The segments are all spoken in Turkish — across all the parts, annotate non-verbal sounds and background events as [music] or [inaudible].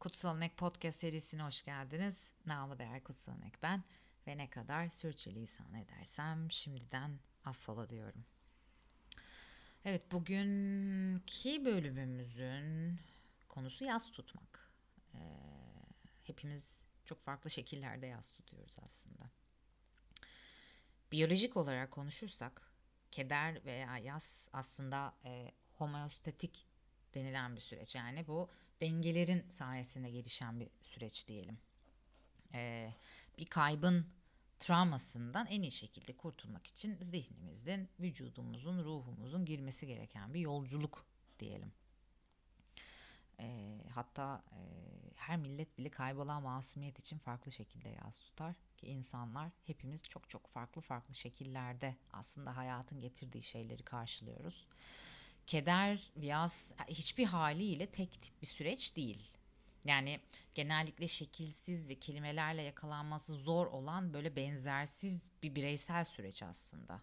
Kutsal Nek Podcast serisine hoş geldiniz. Namı değer Kutsal Nek ben ve ne kadar sürçülisan edersem şimdiden affola diyorum. Evet bugünkü bölümümüzün konusu yaz tutmak. Ee, hepimiz çok farklı şekillerde yaz tutuyoruz aslında. Biyolojik olarak konuşursak keder veya yaz aslında e, homeostatik denilen bir süreç. Yani bu dengelerin sayesinde gelişen bir süreç diyelim. Ee, bir kaybın travmasından en iyi şekilde kurtulmak için zihnimizin, vücudumuzun, ruhumuzun girmesi gereken bir yolculuk diyelim. E, hatta e, her millet bile kaybolan masumiyet için farklı şekilde yaz tutar ki insanlar hepimiz çok çok farklı farklı şekillerde aslında hayatın getirdiği şeyleri karşılıyoruz keder, yaz hiçbir haliyle tek tip bir süreç değil. Yani genellikle şekilsiz ve kelimelerle yakalanması zor olan böyle benzersiz bir bireysel süreç aslında.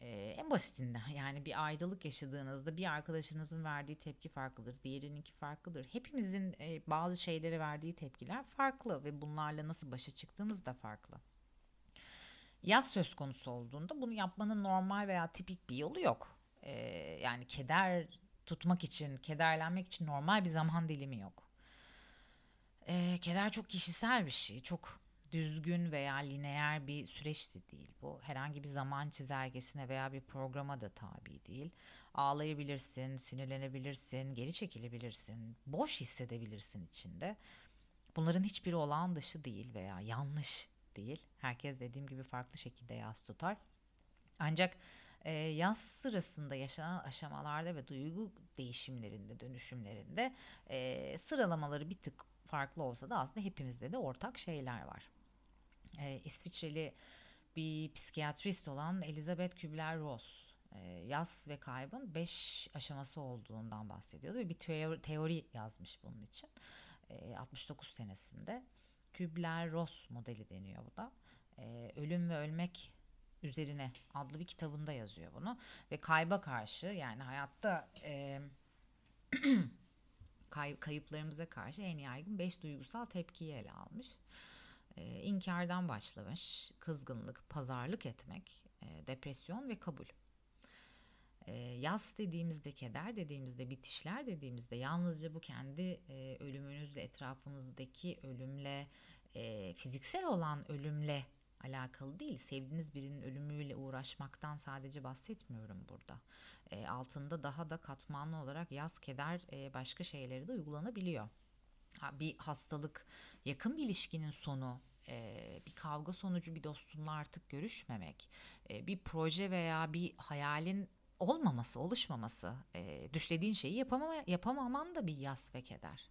Ee, en basitinden yani bir ayrılık yaşadığınızda bir arkadaşınızın verdiği tepki farklıdır, diğerininki farklıdır. Hepimizin e, bazı şeylere verdiği tepkiler farklı ve bunlarla nasıl başa çıktığımız da farklı. Yaz söz konusu olduğunda bunu yapmanın normal veya tipik bir yolu yok e, yani keder tutmak için, kederlenmek için normal bir zaman dilimi yok. E, keder çok kişisel bir şey. Çok düzgün veya lineer bir süreç de değil bu. Herhangi bir zaman çizelgesine veya bir programa da tabi değil. Ağlayabilirsin, sinirlenebilirsin, geri çekilebilirsin, boş hissedebilirsin içinde. Bunların hiçbiri olağan dışı değil veya yanlış değil. Herkes dediğim gibi farklı şekilde yas tutar. Ancak e, yaz sırasında yaşanan aşamalarda ve duygu değişimlerinde, dönüşümlerinde e, sıralamaları bir tık farklı olsa da aslında hepimizde de ortak şeyler var. E, İsviçreli bir psikiyatrist olan Elizabeth Kübler-Ross e, yaz ve kaybın beş aşaması olduğundan bahsediyordu ve bir teori, teori yazmış bunun için. E, 69 senesinde Kübler-Ross modeli deniyor bu da. E, ölüm ve ölmek üzerine adlı bir kitabında yazıyor bunu ve kayba karşı yani hayatta e, [clears throat] kay, kayıplarımıza karşı en yaygın beş duygusal tepkiyi ele almış. E, inkardan başlamış, kızgınlık, pazarlık etmek, e, depresyon ve kabul. E, yas dediğimizde, keder dediğimizde, bitişler dediğimizde yalnızca bu kendi e, ölümünüzle, etrafınızdaki ölümle, e, fiziksel olan ölümle alakalı değil. Sevdiğiniz birinin ölümüyle uğraşmaktan sadece bahsetmiyorum burada. E, altında daha da katmanlı olarak yaz, keder, e, başka şeyleri de uygulanabiliyor. Ha, bir hastalık, yakın bir ilişkinin sonu, e, bir kavga sonucu bir dostunla artık görüşmemek, e, bir proje veya bir hayalin olmaması, oluşmaması, e, düşlediğin şeyi yapamama, yapamaman da bir yas ve keder.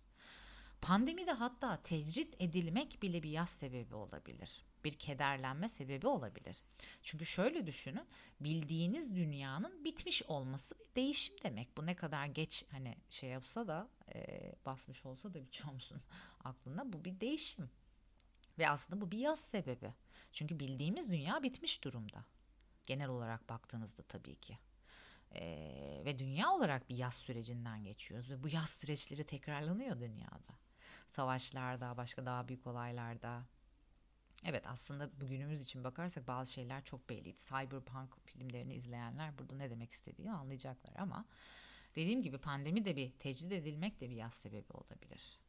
Pandemide hatta tecrit edilmek bile bir yas sebebi olabilir bir kederlenme sebebi olabilir. Çünkü şöyle düşünün, bildiğiniz dünyanın bitmiş olması bir değişim demek. Bu ne kadar geç hani şey yapsa da e, basmış olsa da birçoğumuzun [laughs] aklına bu bir değişim. Ve aslında bu bir yaz sebebi. Çünkü bildiğimiz dünya bitmiş durumda. Genel olarak baktığınızda tabii ki. Ee, ve dünya olarak bir yaz sürecinden geçiyoruz ve bu yaz süreçleri tekrarlanıyor dünyada. Savaşlarda, başka daha büyük olaylarda, Evet aslında bugünümüz için bakarsak bazı şeyler çok belliydi. Cyberpunk filmlerini izleyenler burada ne demek istediğini anlayacaklar ama dediğim gibi pandemi de bir tecrid edilmek de bir yaz sebebi olabilir.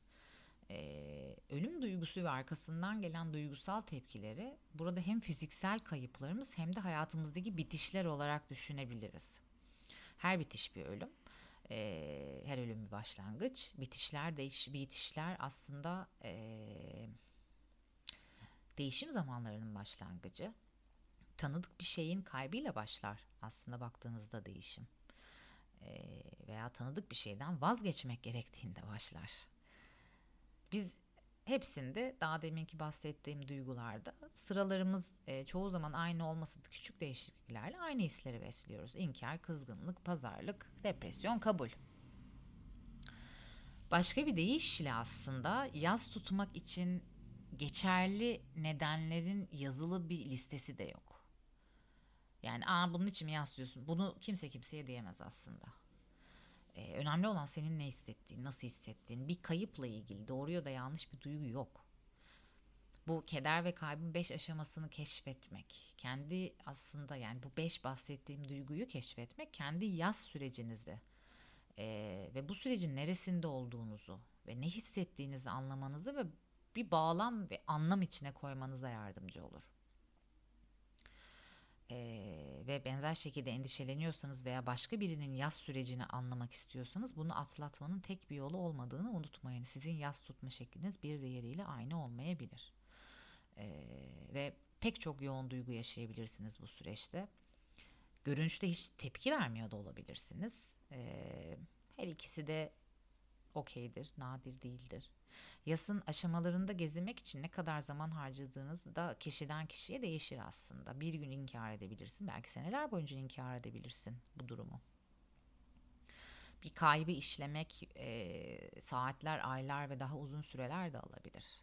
Ee, ölüm duygusu ve arkasından gelen duygusal tepkileri burada hem fiziksel kayıplarımız hem de hayatımızdaki bitişler olarak düşünebiliriz. Her bitiş bir ölüm. Ee, her ölüm bir başlangıç. Bitişler, değiş, bitişler aslında... Ee, değişim zamanlarının başlangıcı. Tanıdık bir şeyin kaybıyla başlar aslında baktığınızda değişim. E, veya tanıdık bir şeyden vazgeçmek gerektiğinde başlar. Biz hepsinde daha deminki bahsettiğim duygularda sıralarımız e, çoğu zaman aynı olmasa da küçük değişikliklerle aynı hisleri besliyoruz. İnkar, kızgınlık, pazarlık, depresyon, kabul. Başka bir deyişle aslında yaz tutmak için geçerli nedenlerin yazılı bir listesi de yok. Yani aa bunun için mi yaslıyorsun? Bunu kimse kimseye diyemez aslında. E, önemli olan senin ne hissettiğin, nasıl hissettiğin. Bir kayıpla ilgili doğru ya da yanlış bir duygu yok. Bu keder ve kaybın beş aşamasını keşfetmek, kendi aslında yani bu beş bahsettiğim duyguyu keşfetmek, kendi yaz sürecinizi e, ve bu sürecin neresinde olduğunuzu ve ne hissettiğinizi anlamanızı ve bir bağlam ve anlam içine koymanıza yardımcı olur. Ee, ve benzer şekilde endişeleniyorsanız veya başka birinin yaz sürecini anlamak istiyorsanız bunu atlatmanın tek bir yolu olmadığını unutmayın. Sizin yaz tutma şekliniz bir diğeriyle aynı olmayabilir. Ee, ve pek çok yoğun duygu yaşayabilirsiniz bu süreçte. Görünüşte hiç tepki vermiyor da olabilirsiniz. Ee, her ikisi de okeydir, nadir değildir. Yasın aşamalarında gezinmek için ne kadar zaman harcadığınız da kişiden kişiye değişir aslında. Bir gün inkar edebilirsin, belki seneler boyunca inkar edebilirsin bu durumu. Bir kaybı işlemek e, saatler, aylar ve daha uzun süreler de alabilir.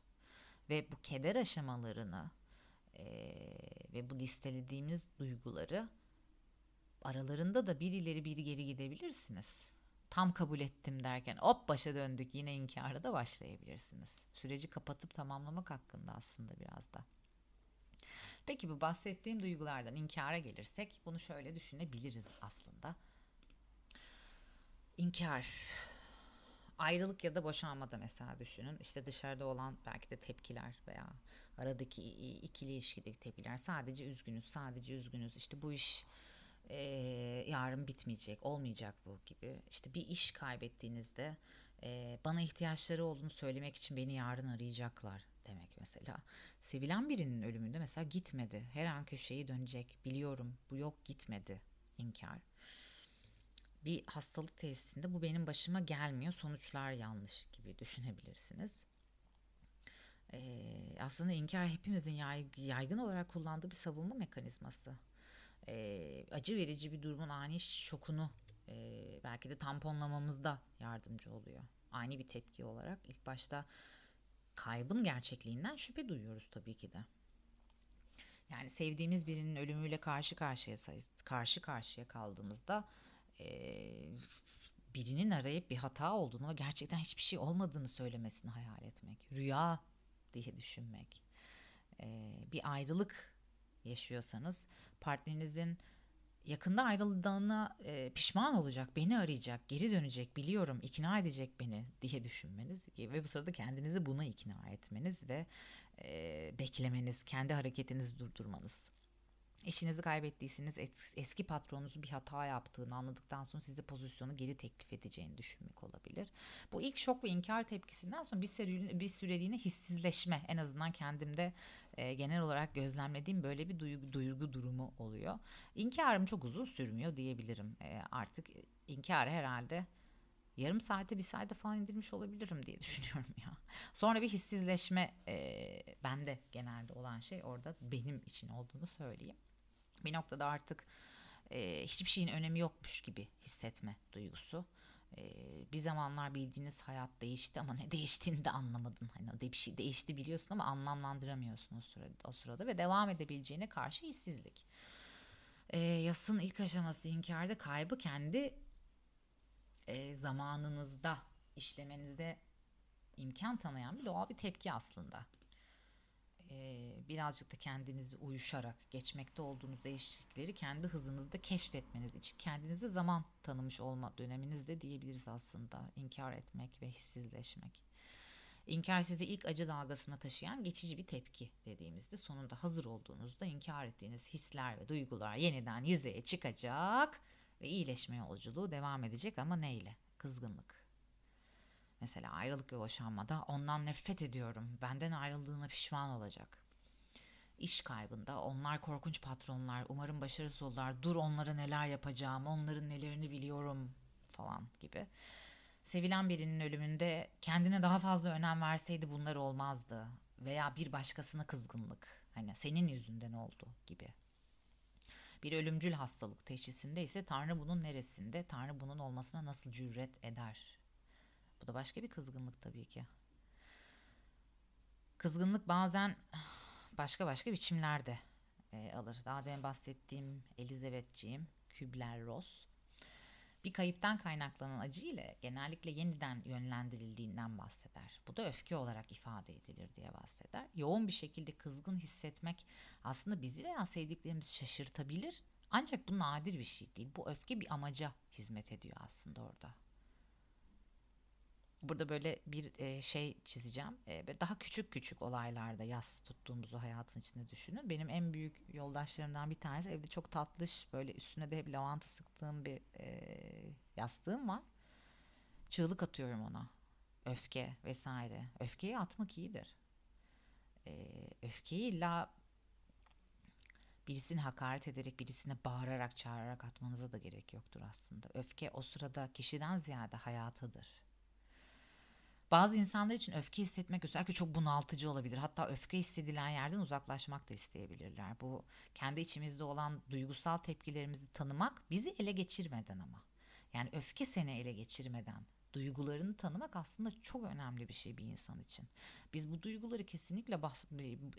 Ve bu keder aşamalarını e, ve bu listelediğimiz duyguları aralarında da bir ileri bir geri gidebilirsiniz tam kabul ettim derken hop başa döndük yine inkara da başlayabilirsiniz. Süreci kapatıp tamamlamak hakkında aslında biraz da. Peki bu bahsettiğim duygulardan inkara gelirsek bunu şöyle düşünebiliriz aslında. İnkar ayrılık ya da boşanmada mesela düşünün. İşte dışarıda olan belki de tepkiler veya aradaki ikili ilişkideki tepkiler sadece üzgünüz, sadece üzgünüz. İşte bu iş e, yarın bitmeyecek, olmayacak bu gibi. İşte bir iş kaybettiğinizde e, bana ihtiyaçları olduğunu söylemek için beni yarın arayacaklar demek mesela. Sevilen birinin ölümünde mesela gitmedi. Her an köşeyi dönecek. Biliyorum bu yok gitmedi. İnkar. Bir hastalık tesisinde bu benim başıma gelmiyor. Sonuçlar yanlış gibi düşünebilirsiniz. Ee, aslında inkar hepimizin yaygın olarak kullandığı bir savunma mekanizması e, acı verici bir durumun ani şokunu e, belki de tamponlamamızda yardımcı oluyor. Ani bir tepki olarak ilk başta kaybın gerçekliğinden şüphe duyuyoruz tabii ki de. Yani sevdiğimiz birinin ölümüyle karşı karşıya karşı karşıya kaldığımızda e, birinin arayıp bir hata olduğunu ve gerçekten hiçbir şey olmadığını söylemesini hayal etmek, rüya diye düşünmek, e, bir ayrılık yaşıyorsanız partnerinizin yakında ayrıldığına e, pişman olacak, beni arayacak, geri dönecek, biliyorum, ikna edecek beni diye düşünmeniz ve bu sırada kendinizi buna ikna etmeniz ve e, beklemeniz, kendi hareketinizi durdurmanız. Eşinizi kaybettiyseniz eski patronunuzun bir hata yaptığını anladıktan sonra size pozisyonu geri teklif edeceğini düşünmek olabilir. Bu ilk şok ve inkar tepkisinden sonra bir, süreliğine, bir süreliğine hissizleşme en azından kendimde e, genel olarak gözlemlediğim böyle bir duygu, duygu durumu oluyor. İnkarım çok uzun sürmüyor diyebilirim. E, artık inkarı herhalde yarım saate bir saate falan indirmiş olabilirim diye düşünüyorum ya. Sonra bir hissizleşme e, bende genelde olan şey orada benim için olduğunu söyleyeyim bir noktada artık e, hiçbir şeyin önemi yokmuş gibi hissetme duygusu. E, bir zamanlar bildiğiniz hayat değişti ama ne değiştiğini de anlamadın. Hani bir şey değişti biliyorsun ama anlamlandıramıyorsun o sırada, o sırada ve devam edebileceğine karşı hissizlik. E, yasın ilk aşaması inkarda kaybı kendi e, zamanınızda işlemenizde imkan tanıyan bir doğal bir tepki aslında birazcık da kendinizi uyuşarak geçmekte olduğunuz değişiklikleri kendi hızınızda keşfetmeniz için kendinize zaman tanımış olma döneminizde diyebiliriz aslında inkar etmek ve hissizleşmek. İnkar sizi ilk acı dalgasına taşıyan geçici bir tepki dediğimizde sonunda hazır olduğunuzda inkar ettiğiniz hisler ve duygular yeniden yüzeye çıkacak ve iyileşme yolculuğu devam edecek ama neyle? Kızgınlık, Mesela ayrılık ve boşanmada ondan nefret ediyorum. Benden ayrıldığına pişman olacak. İş kaybında onlar korkunç patronlar. Umarım başarısız olurlar. Dur onlara neler yapacağım. Onların nelerini biliyorum falan gibi. Sevilen birinin ölümünde kendine daha fazla önem verseydi bunlar olmazdı. Veya bir başkasına kızgınlık. Hani senin yüzünden oldu gibi. Bir ölümcül hastalık teşhisinde ise Tanrı bunun neresinde, Tanrı bunun olmasına nasıl cüret eder bu da başka bir kızgınlık tabii ki. Kızgınlık bazen başka başka biçimlerde e, alır. Daha demin bahsettiğim Elizabethciğim, Kübler-Ross Bir kayıptan kaynaklanan acı ile genellikle yeniden yönlendirildiğinden bahseder. Bu da öfke olarak ifade edilir diye bahseder. Yoğun bir şekilde kızgın hissetmek aslında bizi veya sevdiklerimizi şaşırtabilir. Ancak bu nadir bir şey değil. Bu öfke bir amaca hizmet ediyor aslında orada. Burada böyle bir e, şey çizeceğim. E, daha küçük küçük olaylarda yas tuttuğumuzu hayatın içinde düşünün. Benim en büyük yoldaşlarımdan bir tanesi evde çok tatlış böyle üstüne de hep lavanta sıktığım bir e, yastığım var. Çığlık atıyorum ona. Öfke vesaire. Öfkeyi atmak iyidir. E, öfkeyi illa birisini hakaret ederek, birisine bağırarak, çağırarak atmanıza da gerek yoktur aslında. Öfke o sırada kişiden ziyade hayatıdır bazı insanlar için öfke hissetmek özellikle çok bunaltıcı olabilir. Hatta öfke hissedilen yerden uzaklaşmak da isteyebilirler. Bu kendi içimizde olan duygusal tepkilerimizi tanımak bizi ele geçirmeden ama. Yani öfke seni ele geçirmeden duygularını tanımak aslında çok önemli bir şey bir insan için. Biz bu duyguları kesinlikle bas,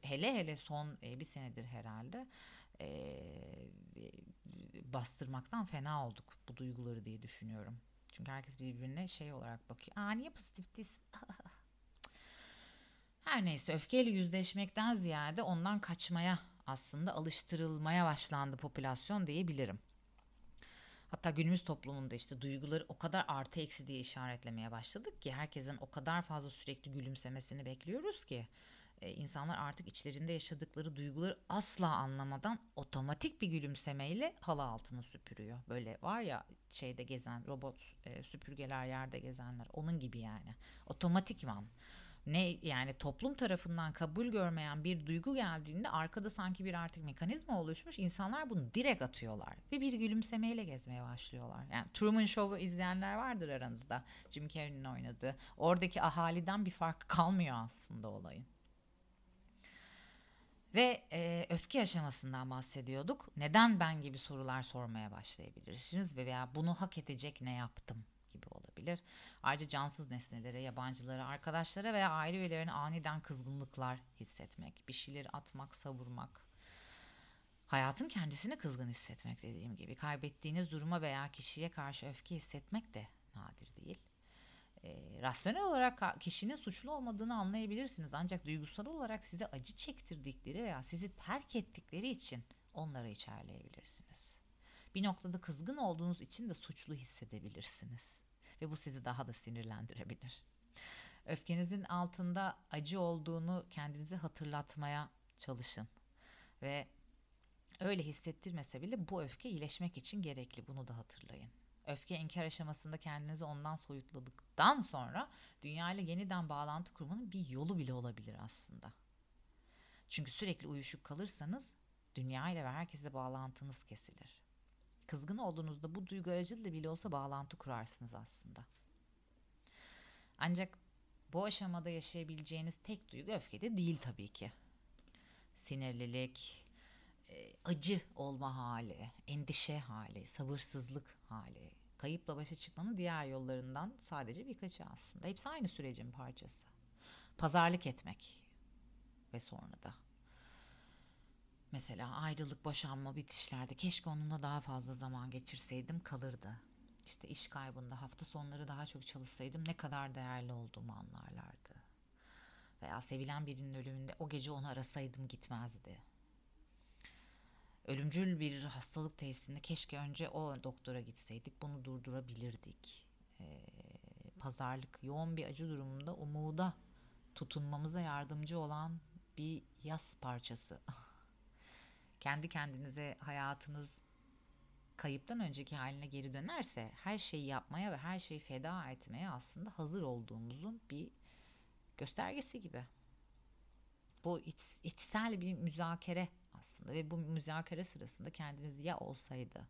hele hele son e, bir senedir herhalde e, bastırmaktan fena olduk bu duyguları diye düşünüyorum. Çünkü herkes birbirine şey olarak bakıyor. Aa niye pozitif değilsin? [laughs] Her neyse öfkeyle yüzleşmekten ziyade ondan kaçmaya aslında alıştırılmaya başlandı popülasyon diyebilirim. Hatta günümüz toplumunda işte duyguları o kadar artı eksi diye işaretlemeye başladık ki herkesin o kadar fazla sürekli gülümsemesini bekliyoruz ki e, insanlar artık içlerinde yaşadıkları duyguları asla anlamadan otomatik bir gülümsemeyle halı altını süpürüyor. Böyle var ya şeyde gezen robot e, süpürgeler yerde gezenler onun gibi yani. Otomatikman ne yani toplum tarafından kabul görmeyen bir duygu geldiğinde arkada sanki bir artık mekanizma oluşmuş insanlar bunu direkt atıyorlar ve bir gülümsemeyle gezmeye başlıyorlar. Yani Truman Show'u izleyenler vardır aranızda Jim Carrey'nin oynadığı. Oradaki ahaliden bir fark kalmıyor aslında olayın. Ve e, öfke aşamasından bahsediyorduk. Neden ben gibi sorular sormaya başlayabilirsiniz ve veya bunu hak edecek ne yaptım gibi olabilir. Ayrıca cansız nesnelere, yabancılara, arkadaşlara veya aile üyelerine aniden kızgınlıklar hissetmek, bir şeyleri atmak, savurmak. Hayatın kendisine kızgın hissetmek dediğim gibi. Kaybettiğiniz duruma veya kişiye karşı öfke hissetmek de nadir değil e, rasyonel olarak kişinin suçlu olmadığını anlayabilirsiniz. Ancak duygusal olarak size acı çektirdikleri veya sizi terk ettikleri için onları içerleyebilirsiniz. Bir noktada kızgın olduğunuz için de suçlu hissedebilirsiniz. Ve bu sizi daha da sinirlendirebilir. Öfkenizin altında acı olduğunu kendinize hatırlatmaya çalışın. Ve öyle hissettirmese bile bu öfke iyileşmek için gerekli. Bunu da hatırlayın öfke inkar aşamasında kendinizi ondan soyutladıktan sonra dünya ile yeniden bağlantı kurmanın bir yolu bile olabilir aslında. Çünkü sürekli uyuşuk kalırsanız dünya ile ve herkesle bağlantınız kesilir. Kızgın olduğunuzda bu duygu aracılığıyla bile olsa bağlantı kurarsınız aslında. Ancak bu aşamada yaşayabileceğiniz tek duygu öfkede değil tabii ki. Sinirlilik, acı olma hali, endişe hali, sabırsızlık hali, kayıpla başa çıkmanın diğer yollarından sadece birkaçı aslında. Hepsi aynı sürecin parçası. Pazarlık etmek ve sonra da. Mesela ayrılık, boşanma, bitişlerde keşke onunla daha fazla zaman geçirseydim kalırdı. İşte iş kaybında hafta sonları daha çok çalışsaydım ne kadar değerli olduğumu anlarlardı. Veya sevilen birinin ölümünde o gece onu arasaydım gitmezdi ölümcül bir hastalık tesisinde keşke önce o doktora gitseydik bunu durdurabilirdik. Ee, pazarlık yoğun bir acı durumunda umuda tutunmamıza yardımcı olan bir yaz parçası. [laughs] Kendi kendinize hayatınız kayıptan önceki haline geri dönerse her şeyi yapmaya ve her şeyi feda etmeye aslında hazır olduğumuzun bir göstergesi gibi. Bu iç, içsel bir müzakere aslında ve bu müzakere sırasında kendiniz ya olsaydı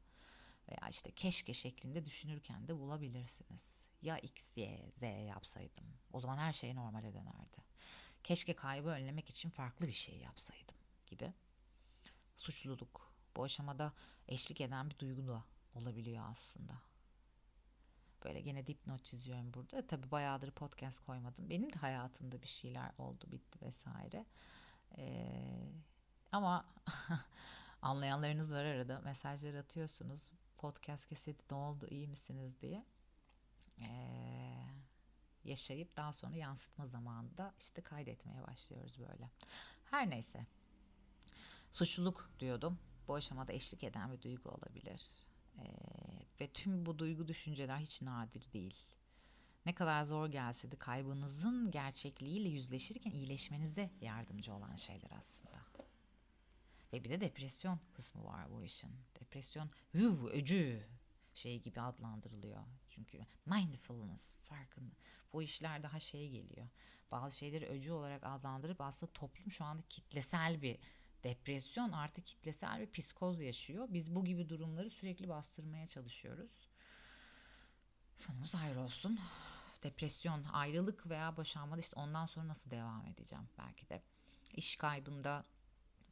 veya işte keşke şeklinde düşünürken de bulabilirsiniz. Ya X, Y, Z yapsaydım. O zaman her şey normale dönerdi. Keşke kaybı önlemek için farklı bir şey yapsaydım gibi. Suçluluk bu aşamada eşlik eden bir duygu da olabiliyor aslında. Böyle gene dipnot çiziyorum burada. Tabi bayağıdır podcast koymadım. Benim de hayatımda bir şeyler oldu, bitti vesaire. Ee, ama [laughs] anlayanlarınız var arada. Mesajlar atıyorsunuz. podcast keseti ne oldu iyi misiniz diye. Ee, yaşayıp daha sonra yansıtma zamanında işte kaydetmeye başlıyoruz böyle. Her neyse. Suçluluk diyordum. Bu aşamada eşlik eden bir duygu olabilir. Ee, ve tüm bu duygu düşünceler hiç nadir değil. Ne kadar zor gelse de kaybınızın gerçekliğiyle yüzleşirken iyileşmenize yardımcı olan şeyler aslında. Ve bir de depresyon kısmı var bu işin. Depresyon huu, öcü şey gibi adlandırılıyor. Çünkü mindfulness farkında. Bu işler daha şey geliyor. Bazı şeyleri öcü olarak adlandırıp aslında toplum şu anda kitlesel bir depresyon artık kitlesel bir psikoz yaşıyor. Biz bu gibi durumları sürekli bastırmaya çalışıyoruz. Sonumuz ayrı olsun. Depresyon, ayrılık veya boşanmada işte ondan sonra nasıl devam edeceğim belki de. İş kaybında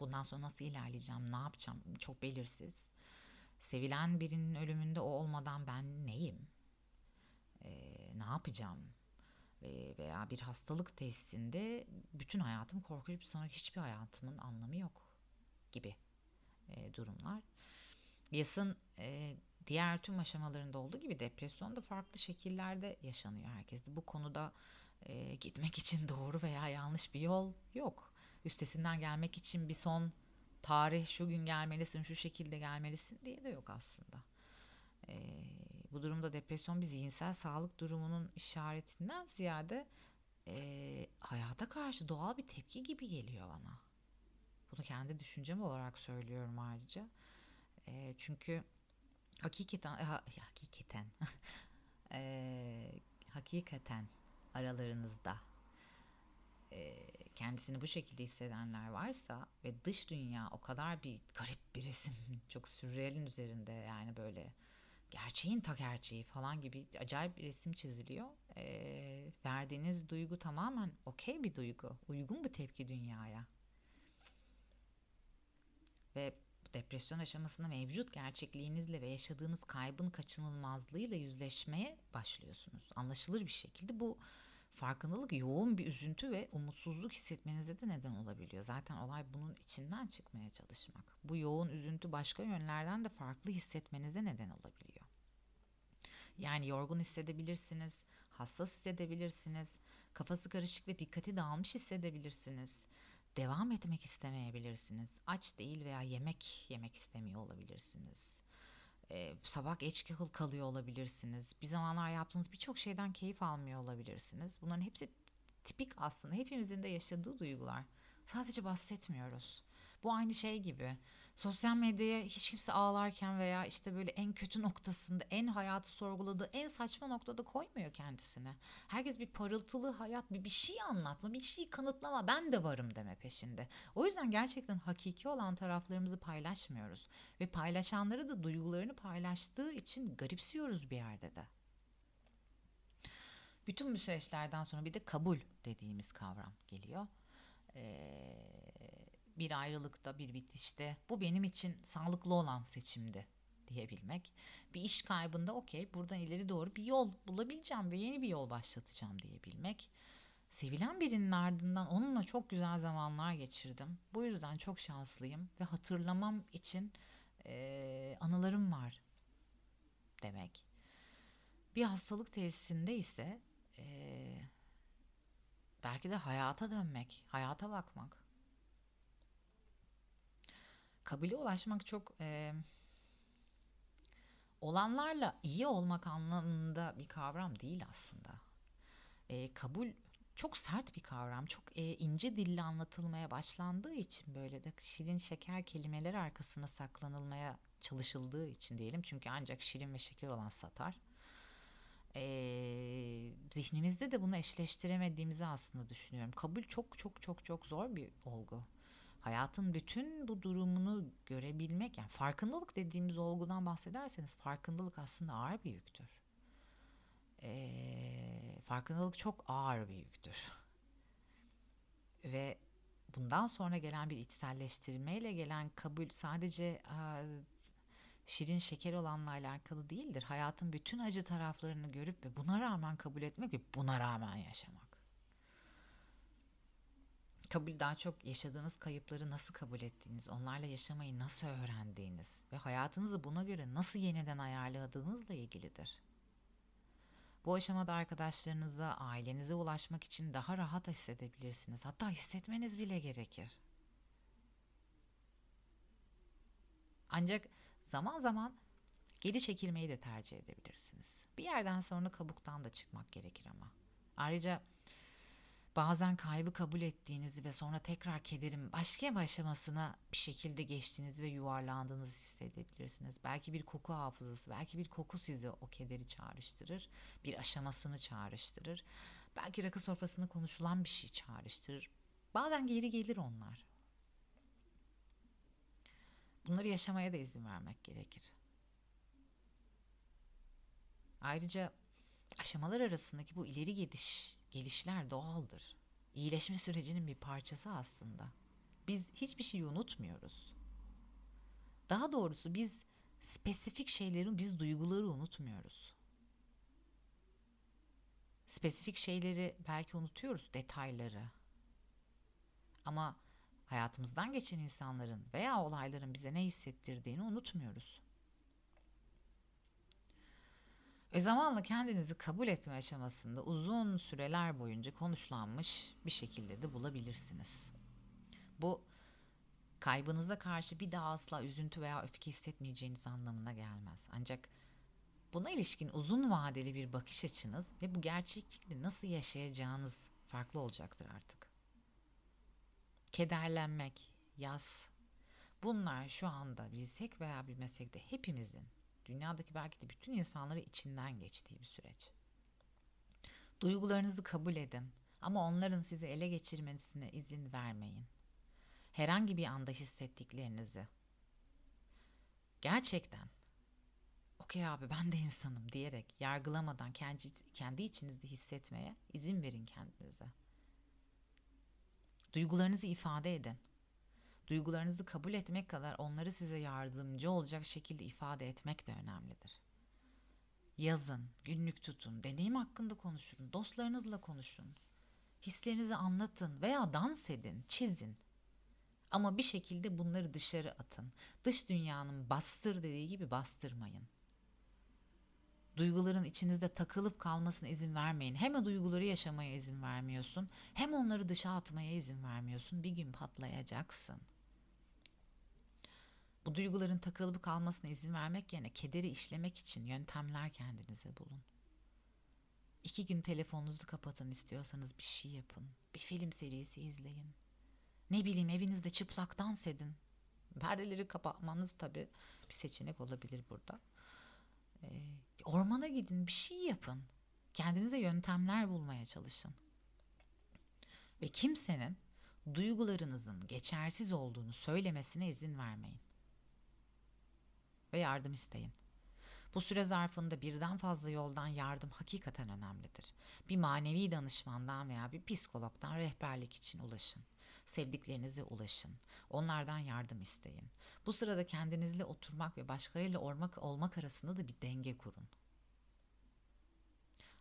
bundan sonra nasıl ilerleyeceğim, ne yapacağım çok belirsiz. Sevilen birinin ölümünde o olmadan ben neyim? Ee, ne yapacağım? veya bir hastalık tesisinde bütün hayatım korkunç bir sonraki hiçbir hayatımın anlamı yok gibi e, durumlar. Yasın e, diğer tüm aşamalarında olduğu gibi depresyon da farklı şekillerde yaşanıyor herkeste. Bu konuda e, gitmek için doğru veya yanlış bir yol yok. Üstesinden gelmek için bir son tarih şu gün gelmelisin, şu şekilde gelmelisin diye de yok aslında. E, bu durumda depresyon bir zihinsel sağlık durumunun işaretinden ziyade e, hayata karşı doğal bir tepki gibi geliyor bana. Bunu kendi düşüncem olarak söylüyorum ayrıca. E, çünkü hakikaten ha, hakikaten [laughs] e, hakikaten aralarınızda e, kendisini bu şekilde hissedenler varsa ve dış dünya o kadar bir garip bir resim [laughs] çok sürrealin üzerinde yani böyle gerçeğin ta gerçeği falan gibi acayip bir resim çiziliyor. E, verdiğiniz duygu tamamen okey bir duygu. Uygun bir tepki dünyaya. Ve depresyon aşamasında mevcut gerçekliğinizle ve yaşadığınız kaybın kaçınılmazlığıyla yüzleşmeye başlıyorsunuz. Anlaşılır bir şekilde bu farkındalık yoğun bir üzüntü ve umutsuzluk hissetmenize de neden olabiliyor. Zaten olay bunun içinden çıkmaya çalışmak. Bu yoğun üzüntü başka yönlerden de farklı hissetmenize neden olabiliyor. Yani yorgun hissedebilirsiniz, hassas hissedebilirsiniz, kafası karışık ve dikkati dağılmış hissedebilirsiniz. Devam etmek istemeyebilirsiniz. Aç değil veya yemek yemek istemiyor olabilirsiniz. Ee, sabah geç kalıyor olabilirsiniz. Bir zamanlar yaptığınız birçok şeyden keyif almıyor olabilirsiniz. Bunların hepsi tipik aslında hepimizin de yaşadığı duygular. Sadece bahsetmiyoruz. Bu aynı şey gibi. Sosyal medyaya hiç kimse ağlarken veya işte böyle en kötü noktasında, en hayatı sorguladığı, en saçma noktada koymuyor kendisine. Herkes bir parıltılı hayat, bir, bir şey anlatma, bir şey kanıtlama, ben de varım deme peşinde. O yüzden gerçekten hakiki olan taraflarımızı paylaşmıyoruz. Ve paylaşanları da duygularını paylaştığı için garipsiyoruz bir yerde de. Bütün bu süreçlerden sonra bir de kabul dediğimiz kavram geliyor. Ee, bir ayrılıkta, bir bitişte bu benim için sağlıklı olan seçimdi diyebilmek. Bir iş kaybında okey buradan ileri doğru bir yol bulabileceğim ve yeni bir yol başlatacağım diyebilmek. Sevilen birinin ardından onunla çok güzel zamanlar geçirdim. Bu yüzden çok şanslıyım ve hatırlamam için e, anılarım var demek. Bir hastalık tesisinde ise e, belki de hayata dönmek, hayata bakmak kabule ulaşmak çok e, olanlarla iyi olmak anlamında bir kavram değil aslında. E, kabul çok sert bir kavram. Çok e, ince dille anlatılmaya başlandığı için böyle de şirin şeker kelimeler arkasına saklanılmaya çalışıldığı için diyelim. Çünkü ancak şirin ve şeker olan satar. E, zihnimizde de bunu eşleştiremediğimizi aslında düşünüyorum. Kabul çok çok çok çok zor bir olgu hayatın bütün bu durumunu görebilmek yani farkındalık dediğimiz olgudan bahsederseniz farkındalık aslında ağır bir yüktür. Ee, farkındalık çok ağır bir yüktür. Ve bundan sonra gelen bir içselleştirmeyle gelen kabul sadece a, şirin şeker olanla alakalı değildir. Hayatın bütün acı taraflarını görüp ve buna rağmen kabul etmek ve buna rağmen yaşamak. Kabul daha çok yaşadığınız kayıpları nasıl kabul ettiğiniz, onlarla yaşamayı nasıl öğrendiğiniz ve hayatınızı buna göre nasıl yeniden ayarladığınızla ilgilidir. Bu aşamada arkadaşlarınıza, ailenize ulaşmak için daha rahat hissedebilirsiniz. Hatta hissetmeniz bile gerekir. Ancak zaman zaman geri çekilmeyi de tercih edebilirsiniz. Bir yerden sonra kabuktan da çıkmak gerekir ama. Ayrıca bazen kaybı kabul ettiğinizi ve sonra tekrar kederin başka bir aşamasına bir şekilde geçtiğiniz ve yuvarlandığınızı hissedebilirsiniz. Belki bir koku hafızası, belki bir koku size o kederi çağrıştırır, bir aşamasını çağrıştırır. Belki rakı sofrasında konuşulan bir şey çağrıştırır. Bazen geri gelir onlar. Bunları yaşamaya da izin vermek gerekir. Ayrıca aşamalar arasındaki bu ileri gidiş, gelişler doğaldır. İyileşme sürecinin bir parçası aslında. Biz hiçbir şeyi unutmuyoruz. Daha doğrusu biz spesifik şeylerin, biz duyguları unutmuyoruz. Spesifik şeyleri belki unutuyoruz, detayları. Ama hayatımızdan geçen insanların veya olayların bize ne hissettirdiğini unutmuyoruz. Ve zamanla kendinizi kabul etme aşamasında uzun süreler boyunca konuşlanmış bir şekilde de bulabilirsiniz. Bu kaybınıza karşı bir daha asla üzüntü veya öfke hissetmeyeceğiniz anlamına gelmez. Ancak buna ilişkin uzun vadeli bir bakış açınız ve bu gerçeklikle nasıl yaşayacağınız farklı olacaktır artık. Kederlenmek, yas, bunlar şu anda bilsek veya bilmesek de hepimizin dünyadaki belki de bütün insanları içinden geçtiği bir süreç. Duygularınızı kabul edin ama onların sizi ele geçirmesine izin vermeyin. Herhangi bir anda hissettiklerinizi gerçekten okey abi ben de insanım diyerek yargılamadan kendi, kendi içinizde hissetmeye izin verin kendinize. Duygularınızı ifade edin. Duygularınızı kabul etmek kadar onları size yardımcı olacak şekilde ifade etmek de önemlidir. Yazın, günlük tutun, deneyim hakkında konuşun, dostlarınızla konuşun. Hislerinizi anlatın veya dans edin, çizin. Ama bir şekilde bunları dışarı atın. Dış dünyanın bastır dediği gibi bastırmayın. Duyguların içinizde takılıp kalmasına izin vermeyin. Hem duyguları yaşamaya izin vermiyorsun, hem onları dışa atmaya izin vermiyorsun. Bir gün patlayacaksın. Bu duyguların takılıp kalmasına izin vermek yerine kederi işlemek için yöntemler kendinize bulun. İki gün telefonunuzu kapatın istiyorsanız bir şey yapın. Bir film serisi izleyin. Ne bileyim evinizde çıplak dans edin. Perdeleri kapatmanız tabii bir seçenek olabilir burada. Ee, ormana gidin bir şey yapın. Kendinize yöntemler bulmaya çalışın. Ve kimsenin duygularınızın geçersiz olduğunu söylemesine izin vermeyin ve yardım isteyin. Bu süre zarfında birden fazla yoldan yardım hakikaten önemlidir. Bir manevi danışmandan veya bir psikologdan rehberlik için ulaşın. Sevdiklerinize ulaşın. Onlardan yardım isteyin. Bu sırada kendinizle oturmak ve başkalarıyla olmak, olmak arasında da bir denge kurun.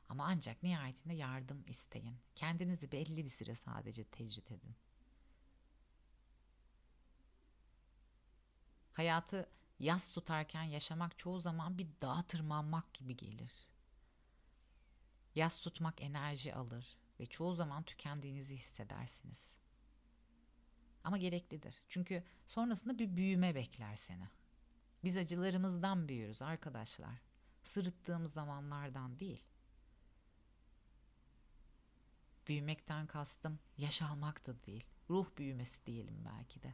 Ama ancak nihayetinde yardım isteyin. Kendinizi belli bir süre sadece tecrit edin. Hayatı yas tutarken yaşamak çoğu zaman bir dağa tırmanmak gibi gelir. Yas tutmak enerji alır ve çoğu zaman tükendiğinizi hissedersiniz. Ama gereklidir. Çünkü sonrasında bir büyüme bekler seni. Biz acılarımızdan büyürüz arkadaşlar. Sırıttığımız zamanlardan değil. Büyümekten kastım yaş almak da değil. Ruh büyümesi diyelim belki de.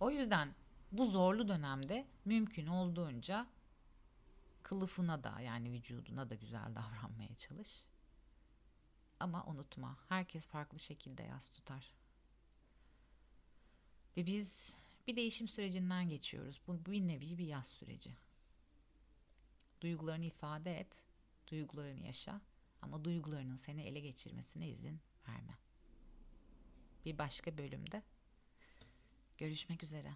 O yüzden bu zorlu dönemde mümkün olduğunca kılıfına da yani vücuduna da güzel [laughs] davranmaya çalış. Ama unutma herkes farklı şekilde yas tutar. Ve biz bir değişim sürecinden geçiyoruz. Bu bir nevi bir yaz süreci. Duygularını ifade et, duygularını yaşa ama duygularının seni ele geçirmesine izin verme. Bir başka bölümde görüşmek üzere.